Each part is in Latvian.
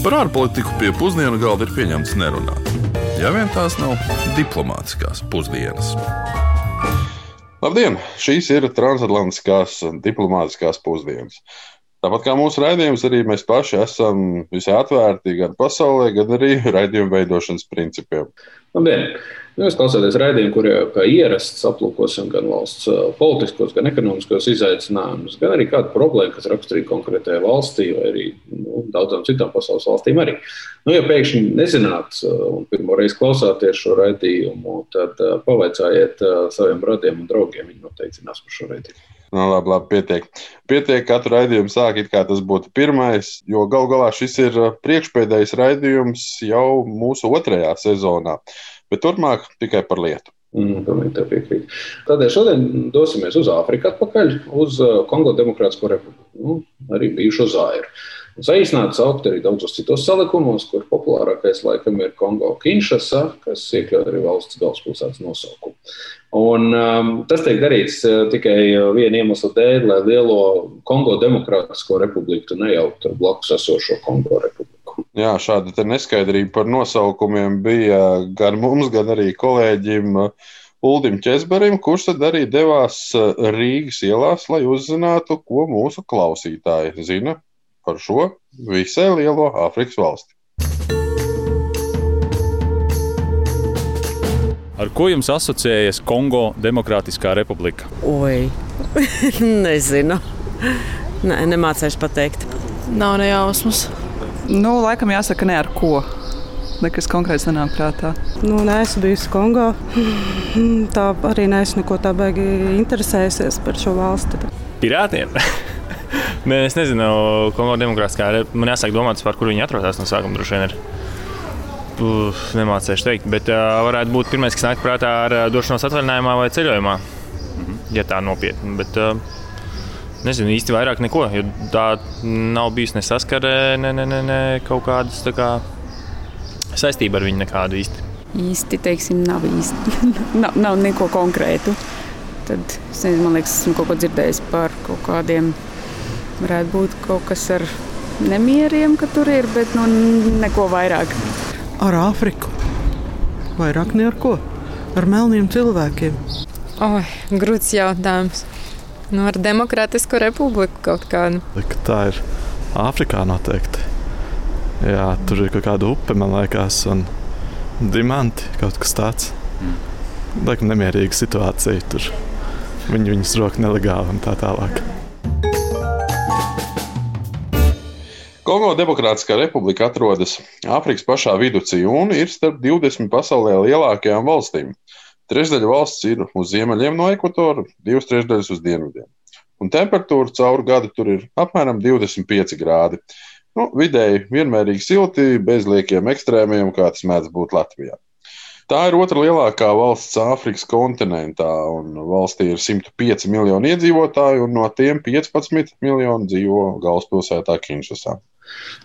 Par ārpolitiku pie pusdienu galda ir pieņemts nerunāt. Ja vien tās nav diplomātiskās pusdienas. Labdien! Šīs ir transatlantiskās diplomātiskās pusdienas. Tāpat kā mūsu raidījums, arī mēs paši esam visai atvērti gan pasaulē, gan arī raidījuma veidošanas principiem. Labdien! Nu, jūs klausāties raidījumu, kur jau kā ierasts aplūkosim gan valsts politiskos, gan ekonomiskos izaicinājumus, gan arī kādu problēmu, kas raksturīga konkrētajai valstī vai arī nu, daudzām citām pasaules valstīm. Arī. Nu, ja pēkšņi nezināt un pirmo reizi klausāties šo raidījumu, tad pavaicājiet saviem radiem un draugiem. Viņi noteikti zinās par šo raidījumu. Nu, labi, labi, pietiek. Pietiek, katru raidījumu sāk, it kā tas būtu pirmais, jo gal galā šis ir priekšpēdējais raidījums jau mūsu otrajā sezonā bet turpmāk tikai par lietu. Mm, Pilnīgi piekrīt. Tādēļ šodien dosimies uz Āfriku, atpakaļ uz uh, Kongo Demokrātisko republiku, nu, arī bijušo Zairu. Saīsināti saukt arī daudzos citos salikumos, kur populārākais laikam ir Kongo Kinshasa, kas iekļaut arī valsts galvaspilsētas nosaukumu. Un, um, tas tiek darīts uh, tikai viena iemesla dēļ, lai lielo Kongo Demokrātisko republiku nejauktu ar blakus esošo Kongo republiku. Jā, šāda neskaidrība par nosaukumiem bija gan mums, gan arī kolēģim Uldim Česberim, kurš tad arī devās Rīgas ielās, lai uzzinātu, ko mūsu klausītāji zina par šo visai lielo Āfrikas valsti. Ar ko jums asociējas Kongo Demokrātiskā republika? Oi, nezinu. Nē, nemācīšu pateikt. Nav nejausmas. Nu, laikam jāsaka, ne ar ko. Nekas konkrēts nenāk prātā. Nu, nē, esmu bijusi Kongo. Tā arī neesmu neko tā baigi interesējusies par šo valsti. Pirātiem? Nē, es nezinu, Kongo demokrātiskā. Man jāsāk domāt, par kur viņi atrodas no sākuma. Droši vien ir. Uf, nemācīšu teikt, bet uh, varētu būt pirmais, kas nāk prātā ar uh, došanos atvaļinājumā vai ceļojumā. Mhm. Ja tā nopietni. Bet, uh, Nezinu īsti vairāk neko, jo tā nav bijusi ne saskarē, ne, ne, ne, ne kaut kādas kā, saistība ar viņu nekādu īsti. Īsti, teiksim, nav īsti. nav, nav neko konkrētu. Tad, es nezinu, man liekas, esmu kaut ko dzirdējis par kaut kādiem, varētu būt kaut kas ar nemieriem, ka tur ir, bet nu, neko vairāk. Ar Āfriku. Vairāk ne ar ko. Ar melniem cilvēkiem. Oi, grūts jautājums. Nu, ar Demokrātisko republiku kaut kādu. Tā ir Āfrikā noteikti. Jā, tur ir kaut kāda upe, man liekas, un diamanti kaut kas tāds. Mm. Laikam nemierīga situācija tur. Viņi viņus roka nelegāli un tā tālāk. Kongo Demokrātiskā republika atrodas Āfrikas pašā vidū un ir starp 20 pasaulē lielākajām valstīm. Trešdaļa valsts ir uz ziemeļiem no ekvatora, divas trešdaļas uz dienvidiem. Un temperatūra caur gadu tur ir apmēram 25 grādi. Nu, vidēji vienmērīgi silti, bez liekiem ekstrēmiem, kā tas mēdz būt Latvijā. Tā ir otra lielākā valsts Āfrikas kontinentā, un valstī ir 105 miljoni iedzīvotāju, un no tiem 15 miljoni dzīvo galvaspilsētā Kinšasā.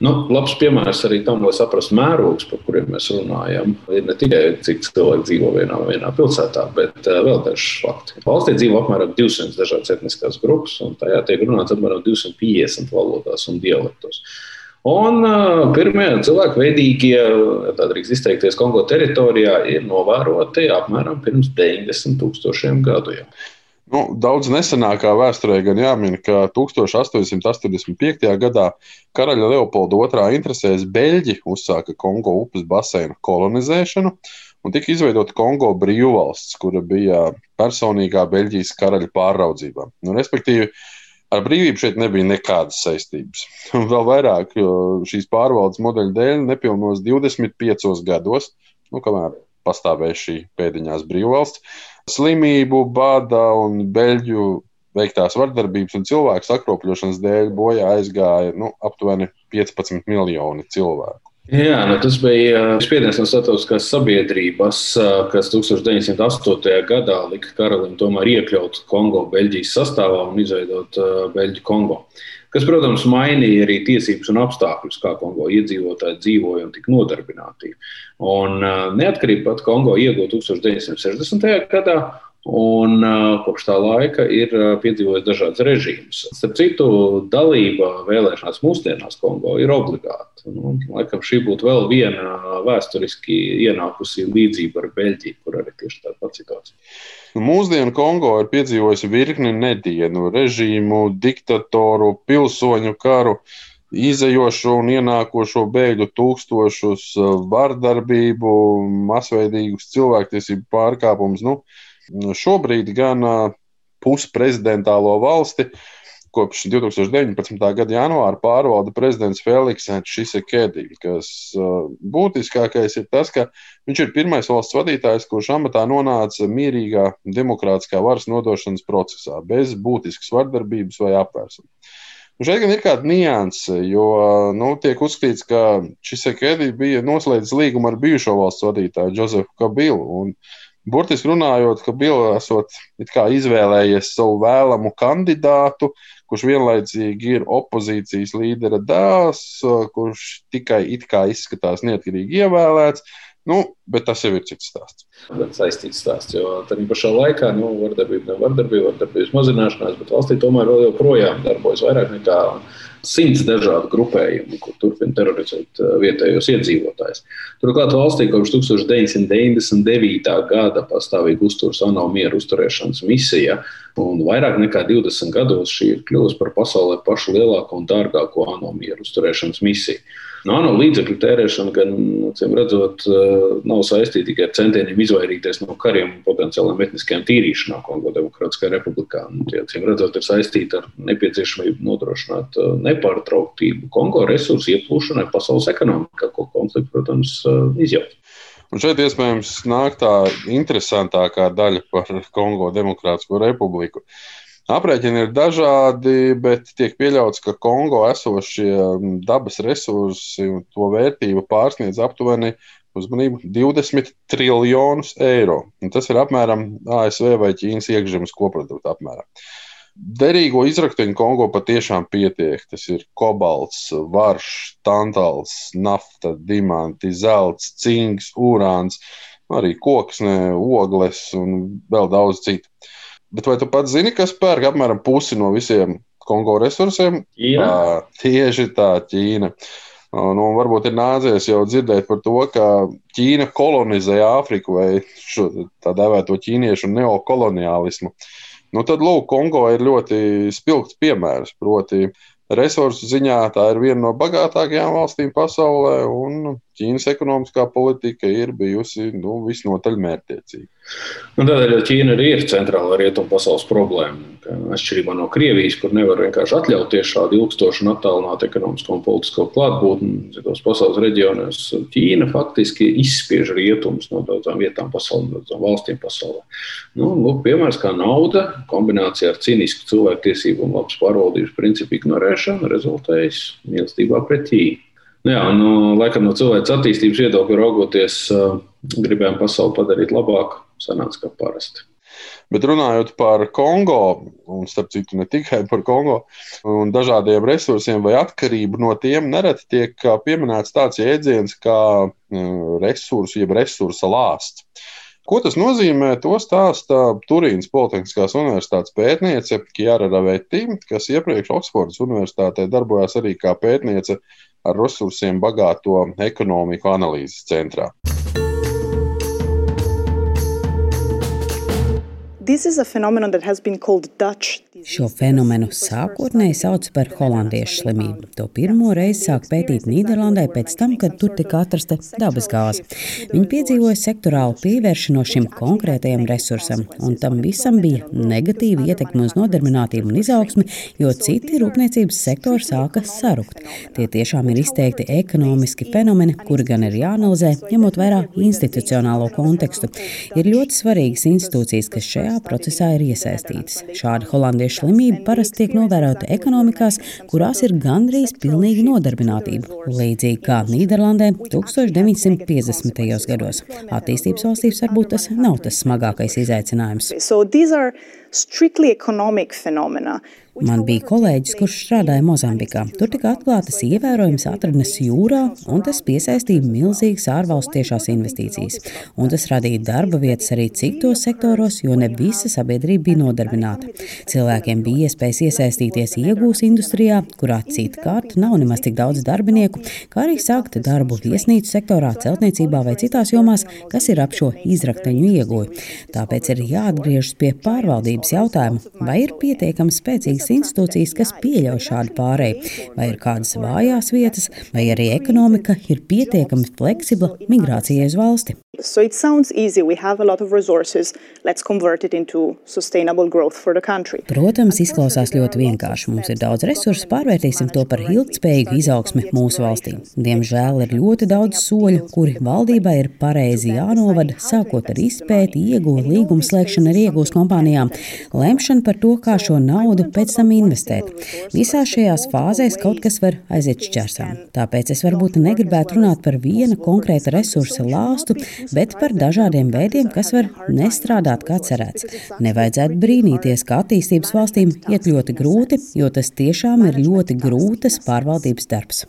Nu, labs piemērs arī tam, lai saprastu mērogus, par kuriem mēs runājam. Ir ne tikai cik cilvēki dzīvo vienā vienā pilsētā, bet uh, vēl daži fakti. Valstī dzīvo apmēram 200 dažādas etniskās grupas, un tajā tiek runāts apmēram 250 valodās un dialektos. Un uh, pirmie cilvēku veidīgie, tā drīkst izteikties, Kongo teritorijā ir novēroti apmēram pirms 90 tūkstošiem gadu. Jau. Nu, daudz nesenākā vēsturē gan jāmin, ka 1885. gadā karaļa Leopolda II interesēs Beļģi uzsāka Kongo upes baseina kolonizēšanu un tika izveidota Kongo brīvvalsts, kura bija personīgā Beļģijas karaļa pāraudzībā. Nu, respektīvi, ar brīvību šeit nebija nekādas saistības. Un vēl vairāk, šīs pārvaldes modeļa dēļ nepilnos 25 gados, nu, kamēr pastāvēja šī pēdiņās brīvvalsts, slimību, bada un beļģu veiktās vardarbības un cilvēku sakropļošanas dēļ bojā aizgāja nu, aptuveni 15 miljoni cilvēku. Jā, nu tas bija uh, spiediens no starptautiskās sabiedrības, uh, kas 1908. gadā lika karalim tomēr iekļaut Kongo Beļģijas sastāvā un izveidot uh, Beļģu Kongo kas, protams, mainīja arī tiesības un apstākļus, kā Kongo iedzīvotāji dzīvoja un tika nodarbināti. Un neatkarība pat Kongo iegūta 1960. gadā, un kopš tā laika ir piedzīvojis dažādas režīmus. Starp citu, dalība vēlēšanās mūsdienās Kongo ir obligāta. Nu, laikam šī būtu vēl viena vēsturiski ienākusi līdzība ar Beļģiju, kur arī tieši tāda pati situācija. Nu, mūsdienu Kongo ir piedzīvojusi virkni nedienu, režīmu, diktatoru, pilsoņu karu izējošo un ienākošo bēgļu tūkstošus, vardarbību, masveidīgus cilvēktiesību pārkāpumus. Nu, Šobrīd gan pusprezidentālo valsti kopš 2019. gada janvāra pārvalda prezidents Feliks Čisekedi, kas būtiskākais ir tas, ka viņš ir pirmais valsts vadītājs, kurš amatā nonāca mierīgā demokrātiskā varas nodošanas procesā, bez būtiskas vardarbības vai apvērsuma. Un šeit gan ir kāda nianse, jo nu, tiek uzskatīts, ka Čisekedi bija noslēdzis līgumu ar bijušo valsts vadītāju Josefu Kabilu. Un, uh, Burtiski runājot, ka Bila esot izvēlējies savu vēlamu kandidātu, kurš vienlaicīgi ir opozīcijas līdera dēls, kurš tikai it kā izskatās neatkarīgi ievēlēts. Nu, bet tas jau ir cits stāsts. Saistīts stāsts, jo tajā pašā laikā nu, vardarbība nav vardarbība, vardarbības mazināšanās, bet valstī tomēr vēl joprojām darbojas vairāk nekā simts dažādu grupējumu, kur turpina terorizēt uh, vietējos iedzīvotājus. Turklāt valstī kopš 1999. gada pastāvīgi uzturas ANO mieru uzturēšanas misija, un vairāk nekā 20 gados šī ir kļuvusi par pasaulē pašu lielāko un dārgāko ANO mieru uzturēšanas misiju. Nano līdzekļu tērēšana, gan cim redzot, eh, nav saistīta tikai ar centieniem izvairīties no kariem un potenciālām etniskajām tīrīšanām Kongo Demokrātiskajā republikā. Nu, tie, cim redzot, ir saistīta ar nepieciešamību nodrošināt eh, nepārtrauktību Kongo resursu ieplūšanai pasaules ekonomikā, ko konflikts, protams, eh, izjauc. Un šeit iespējams nāk tā interesantākā daļa par Kongo Demokrātisko republiku. Aprēķini ir dažādi, bet tiek pieļauts, ka Kongo esošie dabas resursi un to vērtība pārsniedz aptuveni uzmanību 20 triljonus eiro. Un tas ir apmēram ASV vai Ķīnas iekšzemes koprodukta apmērā. Derīgo izrakteņu Kongo patiešām pietiek. Tas ir kobalts, varš, tantāls, nafta, diamanti, zelts, cinks, urāns, arī koksne, ogles un vēl daudz citu. Bet vai tu pats zini, kas pērk apmēram pusi no visiem Kongo resursiem? Jā, tieši tā, Ķīna. Nu, varbūt ir nācies jau dzirdēt par to, ka Ķīna kolonizē Āfriku vai šo tā dēvēto ķīniešu neokoloniālismu. Nu, tad, lūk, Kongo ir ļoti spilgts piemērs. Proti, resursu ziņā tā ir viena no bagātākajām valstīm pasaulē, un Ķīnas ekonomiskā politika ir bijusi nu, visnotaļ mērķtiecīga. Un nu, tādēļ Ķīna arī ir centrālā rietumu pasaules problēma. Atšķirībā no Krievijas, kur nevar vienkārši atļauties šādu ilgstošu un attālinātu ekonomisko un politisko klātbūtni citos pasaules reģionos, Ķīna faktiski izspiež rietumus no daudzām vietām pasaulē, no daudzām valstīm pasaulē. Nu, lūk, piemērs kā nauda, kombinācija ar cīnisku cilvēktiesību un labas pārvaldības principu ignorēšanu rezultējas mīlestībā pret Ķīnu. Jā, nu, laikam no cilvēks attīstības viedokļa raugoties, gribējām pasauli padarīt labāku sanāca kā parasti. Bet runājot par Kongo, un starp citu ne tikai par Kongo, un dažādiem resursiem vai atkarību no tiem, nereti tiek pieminēts tāds jēdziens kā resursu, jeb resursa lāsts. Ko tas nozīmē? To stāsta Turīnas Politehniskās Universitātes pētniece Kjara Ravetti, kas iepriekš Oksfordas Universitātē darbojās arī kā pētniece ar resursiem bagāto ekonomiku analīzes centrā. Šo fenomenu sākotnēji sauc par holandiešu slimību. To pirmo reizi sāk pētīt Nīderlandē pēc tam, kad tur tika atrasta dabas gāze. Viņi piedzīvoja sektorālu pievēršanos šim konkrētajam resursam, un tam visam bija negatīva ietekme uz nodarbinātību un izaugsmi, jo citi rūpniecības sektori sāka sarukt. Tie tiešām ir izteikti ekonomiski fenomeni, kuri gan ir jāanalizē, ņemot vērā institucionālo kontekstu. Ir ļoti svarīgas institūcijas, kas šajā procesā ir iesaistītas. Šādi holandiešu slimība parasti tiek novērota ekonomikās, kurās ir gandrīz pilnīga nodarbinātība, līdzīgi kā Nīderlandē 1950. gados. Attīstības valstīs varbūt tas nav tas smagākais izaicinājums. So. Man bija kolēģis, kurš strādāja Mozambikā. Tur tika atklātas ievērojamas atradnes jūrā, un tas piesaistīja milzīgas ārvalstu tiešās investīcijas. Un tas radīja darba vietas arī citos sektoros, jo ne visa sabiedrība bija nodarbināta. Cilvēkiem bija iespējas iesaistīties iegūs industrijā, kurā citkārt nav nemaz tik daudz darbinieku, kā arī sākt darbu viesnīcu sektorā, celtniecībā vai citās jomās, kas ir ap šo izrakteņu ieguvi. Tāpēc ir jāatgriežas pie pārvaldības jautājuma, vai ir pietiekami spēcīgas institūcijas, kas pieļauj šādu pārēju, vai ir kādas vājās vietas, vai arī ekonomika ir pietiekami fleksibla migrācijai uz valsti. So it sounds easy. We have a lot of resources. Let's convert it into sustainable growth for the country. Protams, izklausās ļoti vienkārši. Mums ir daudz resursu, pārvērtīsim to par ilgspējīgu izaugsmi mūsu valstī. Diemžēl ir ļoti daudz soļu, kuri valdībai ir pareizi jānovada, sākot ar izpēti, iegūtu līgumu slēgšanu ar iegūs kompānijām, lemšanu par to, kā šo naudu pēc tam investēt. Visā šajās fāzēs kaut kas var aiziet šķērsām. Tāpēc es varbūt negribētu runāt par viena konkrēta resursa lāstu, bet par dažādiem veidiem, kas var nestrādāt kā cerēts. Nevajadzētu brīnīties, ka attīstības valstīm iet ļoti grūti, jo tas tiešām ir ļoti grūtas pārvaldības darbs.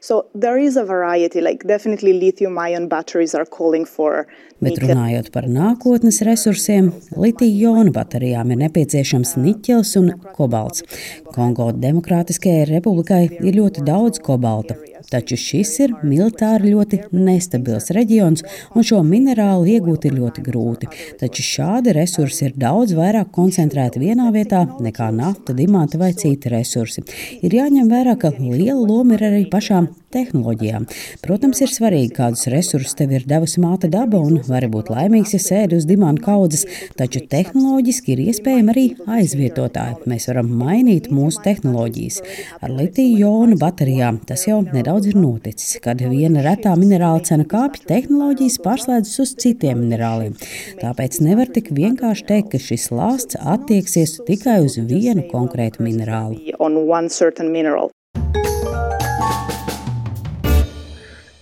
So there is a variety, like definitely lithium-ion batteries are calling for. Bet runājot par nākotnes resursiem, litija-jonu baterijām ir nepieciešams niķels un kobalts. Kongo Demokrātiskajai republikai ir ļoti daudz kobalta, taču šis ir militāri ļoti nestabils reģions, un šo minerālu iegūt ir ļoti grūti. Taču šādi resursi ir daudz vairāk koncentrēti vienā vietā nekā nafta, dimanta vai citi resursi. Ir jāņem vērā, ka liela loma ir arī pašām tehnoloģijām. Protams, ir svarīgi, kādus resursus tev ir devusi māte daba, un vari būt laimīgs, ja sēdi uz dimanta kaudzes, taču tehnoloģiski ir iespējami arī aizvietotāji. Mēs varam mainīt mūsu tehnoloģijas. Ar litiju-jonu baterijām tas jau nedaudz ir noticis. Kad viena retā minerāla cena kāpj, tehnoloģijas pārslēdzas uz citiem minerāliem. Tāpēc nevar tik vienkārši teikt, ka šis lāsts attieksies tikai uz vienu konkrētu minerālu.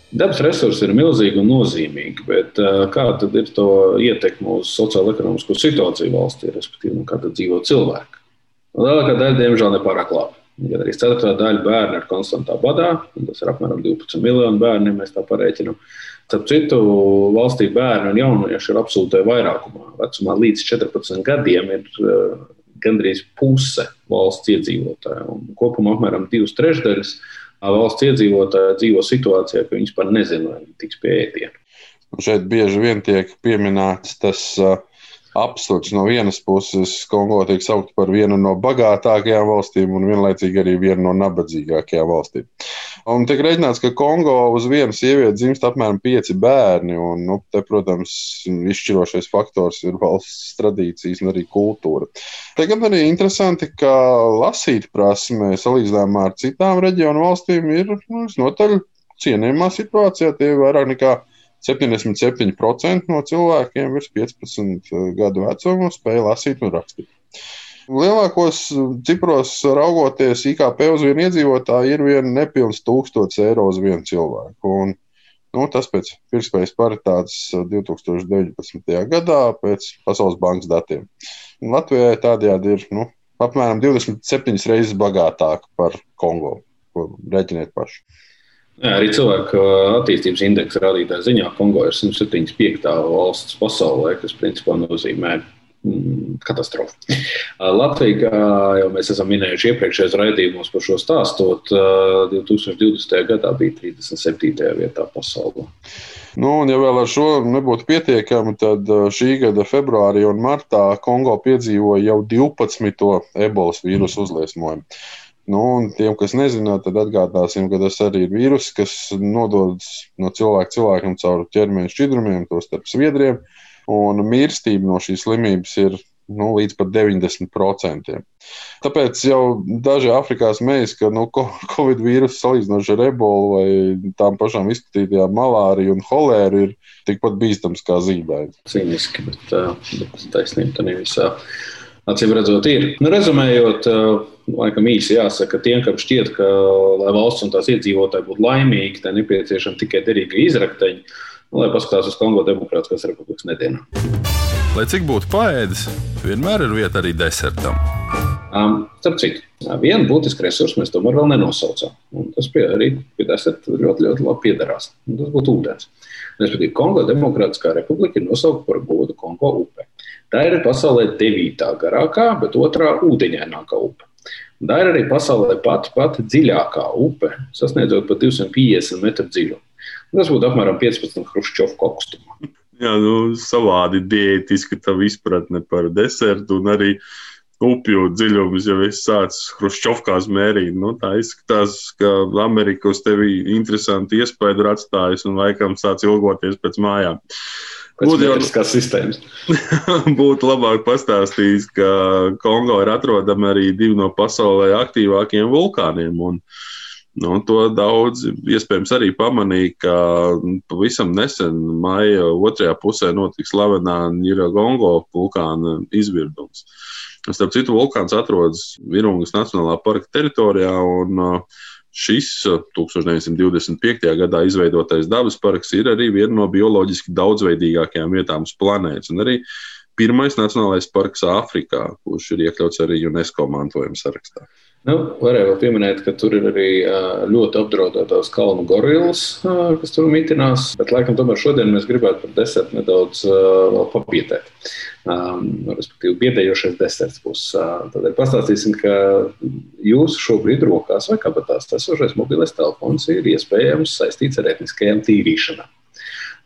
Dabas resursi ir milzīgi un nozīmīgi, bet kāda ir to ietekme uz sociālo-ekonomisko situāciju valstī, respektīvi, nu, kā dzīvo cilvēki? Lielākā daļa, diemžēl, nepārāk labi. Gan arī ceturtā daļa bērnu ir konstantā badā, tas ir apmēram 12 miljoni bērnu, ja mēs tā pareiķinām. Starp citu, valstī bērnu un jauniešu ir absolūtajā vairākumā. Vecumā līdz 14 gadiem ir gandrīz puse valsts iedzīvotāju. Kopumā apmēram divas trešdaļas valsts iedzīvotāji dzīvo situācijā, ka viņi vispār nezina, vai viņi tiks pie ēdiena. Šeit bieži vien tiek pieminēts tas uh, absurds. No vienas puses, Kongo tiek saukt par vienu no bagātākajām valstīm un vienlaicīgi arī vienu no nabadzīgākajām valstīm. Un tiek rēķināts, ka Kongo uz vienu sievieti dzimst apmēram pieci bērni. Un, nu, te, protams, izšķirošais faktors ir valsts tradīcijas un arī kultūra. Te gan arī interesanti, ka lasīt prasme salīdzinājumā ar citām reģionu valstīm ir nu, notaļ cienījumā situācijā. Tie ir vairāk nekā 77% no cilvēkiem virs 15 gadu vecuma spēja lasīt un rakstīt. Lielākos cipros raugoties, IKP uz vienu iedzīvotāju ir vien nepilns 1000 eiro uz vienu cilvēku. Un, nu, tas pēc pirktspējas paritātes 2019. gadā pēc Pasaules bankas datiem. Latvijai tādējādi ir nu, apmēram 27 reizes bagātāka par Kongo, ko reķiniet paši. Jā, arī cilvēku attīstības indeksa rādītāja ziņā Kongo ir 175. valsts pasaulē, kas principā nozīmē mm, katastrofu. Latvija, kā jau mēs esam minējuši iepriekšējos raidījumos par šo stāstot, 2020. gadā bija 37. vietā pasaulē. Nu, un, ja vēl ar šo nebūtu pietiekami, tad šī gada februārī un martā Kongo piedzīvoja jau 12. ebolas vīrusu uzliesmojumu. Nu, tiem, kas nezina, tad atgādāsim, ka tas arī ir vīrus, kas nododas no cilvēka cilvēkam caur ķermeņa šķidrumiem, tostarp sviedriem. Un mirstība no šīs slimības ir nu, līdz pat 90%. Tāpēc jau daži Afrikās mēģina, ka nu, Covid vīrusu salīdzinoši ar ebolu vai tām pašām izplatītajām malāriju un holēru ir tikpat bīstams kā zīdaiņa. Cīniski, bet, bet taisnība tā nevisā. Acīm redzot, ir. Nu, rezumējot, laikam īsi jāsaka, tiem, kam šķiet, ka, lai valsts un tās iedzīvotāji būtu laimīgi, tai nepieciešama tikai derīga izrakteņa, nu, lai paskatās uz Kongo Demokrātiskās republikas nedienu. Lai cik būtu paēdis, vienmēr ir vieta arī desertam. Um, starp citu, vienu būtisku resursu mēs tomēr vēl nenosaucām. Un tas pie, arī pie desert ļoti, ļoti labi piederās. Un tas būtu ūdens. Respektīvi, Kongo Demokrātiskā republika ir nosaukta par godu Kongo upe. Tā ir pasaulē devītā garākā, bet otrā ūdeņainākā upe. Un tā ir arī pasaulē pati pati dziļākā upe, sasniedzot pat 250 metru dziļumu. Tas būtu apmēram 15 hrušķofu kokustumā. Jā, nu, savādi diētiski tā izpratne par desertu un arī upju dziļumus, ja es sācu Hruščovkās mērīt. Nu, tā izskatās, ka Amerika uz tevi interesanti iespēju ir atstājusi un laikam sāc ilgoties pēc mājām. Būtu jau tādas sistēmas. būtu labāk pastāstījis, ka Kongo ir atrodami arī divi no pasaulē aktīvākajiem vulkāniem. Un, Nu, to daudz iespējams arī pamanīja, ka pavisam nesen, maija otrajā pusē, notiks slavenā Niragongo vulkāna izvirdums. Starp citu, vulkāns atrodas Virungas Nacionālā parka teritorijā, un uh, šis 1925. Uh, gadā izveidotais dabas parks ir arī viena no bioloģiski daudzveidīgākajām vietām uz planētas. Un arī pirmais nacionālais parks Āfrikā, kurš ir iekļauts arī UNESCO mantojuma sarakstā. Nu, varēja vēl pieminēt, ka tur ir arī ļoti apdraudētās kalnu gorillas, kas tur mitinās. Bet, laikam, tomēr šodien mēs gribētu par desertu nedaudz papietēt. Um, respektīvi, biedējošais deserts būs. Tādēļ pastāstīsim, ka jūsu šobrīd rokās vai kabatās esošais mobilais telefons ir iespējams saistīts ar etniskajām tīrīšanām.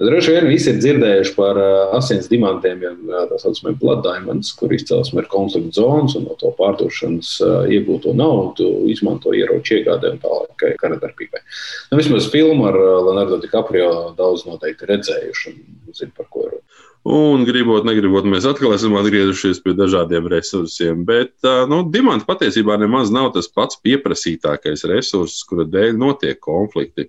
Droši vien visi ir dzirdējuši par asins dimantiem, ja tā saucamiem blood diamonds, kur izcelsme ir konflikta zonas un no to pārdošanas iegūto naudu izmanto ieroču iegādē un tālāk kara darbībai. Nu, vismaz filmu ar Leonardo DiCaprio daudz noteikti redzējuši un zina, par ko ir. Un, gribot, negribot, mēs atkal esam atgriezušies pie dažādiem resursiem. Bet nu, dimants patiesībā nemaz nav tas pats pieprasītākais resurss, kura dēļ notiek konflikti.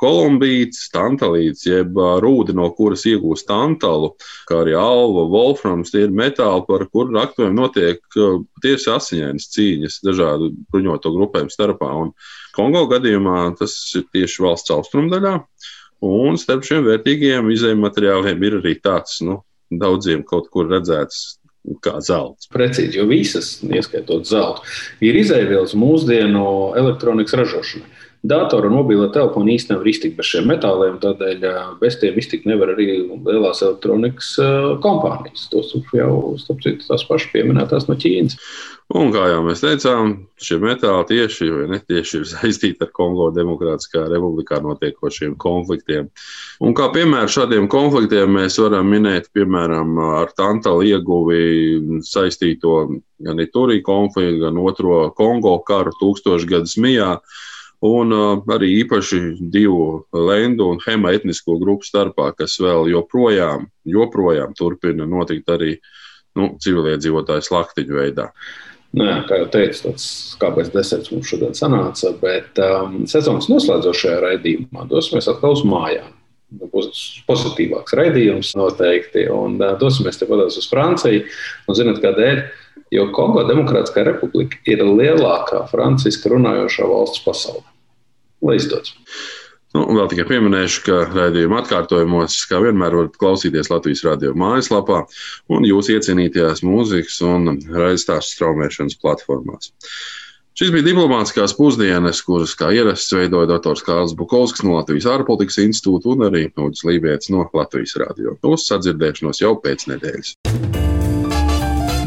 Kolumbīts, tantalīts, jeb rūdi, no kuras iegūst tantalu, kā arī alva, wolframs, tie ir metāli, par kuriem aktuēm notiek patiesi asiņainas cīņas dažādu bruņoto grupējumu starpā. Un Kongo gadījumā tas ir tieši valsts austrumdaļā. Un starp šiem vērtīgiem izējuma materiāliem ir arī tāds, nu, daudziem kaut kur redzēts kā zelts. Precīzi, jo visas, ieskaitot zeltu, ir izēvielas mūsdienu elektronikas ražošanai. Datora un mobila telefona īstenībā nevar iztikt bez šiem metāliem, tādēļ bez tiem iztikt nevar arī lielās elektronikas kompānijas. Tos jau, citu, tās pašas pieminētās no Ķīnas. Un, kā jau mēs teicām, šie metāli tieši vai netieši ir saistīti ar Kongo Demokrātiskā republikā notiekošiem konfliktiem. Un kā piemēru šādiem konfliktiem mēs varam minēt, piemēram, ar tantalu ieguvi saistīto gan Iturī konfliktu, gan otro Kongo karu tūkstošgadus mijā. Un uh, arī īpaši divu lendu un hema etnisko grupu starpā, kas vēl joprojām, joprojām turpina notikt arī nu, civiliedzīvotāju slaktiņu veidā. Nu, jā, kā jau teicu, tāds kāpēc deserts mums šodien sanāca, bet um, sezonas noslēdzošajā raidījumā dosimies atkal uz mājām. Būs pozitīvāks raidījums noteikti, un uh, dosimies tepat uz Franciju. Un zinat, kādēļ? Jo Kongo Demokrātiskā republika ir lielākā franciska runājošā valsts pasaulē. Lai izdodas! Nu, vēl tikai pieminēšu, ka raidījuma atkārtojumos, kā vienmēr, varat klausīties Latvijas radio mājaslapā un jūsu iecienītajās mūzikas un raidstāstu straumēšanas platformās. Šis bija diplomātiskās pusdienas, kuras, kā ierasts, veidoja doktors Kārls Bukovskis no Latvijas ārpolitikas institūta un arī Nūģis Lībijams no Latvijas radio. Uz sadzirdēšanos jau pēc nedēļas.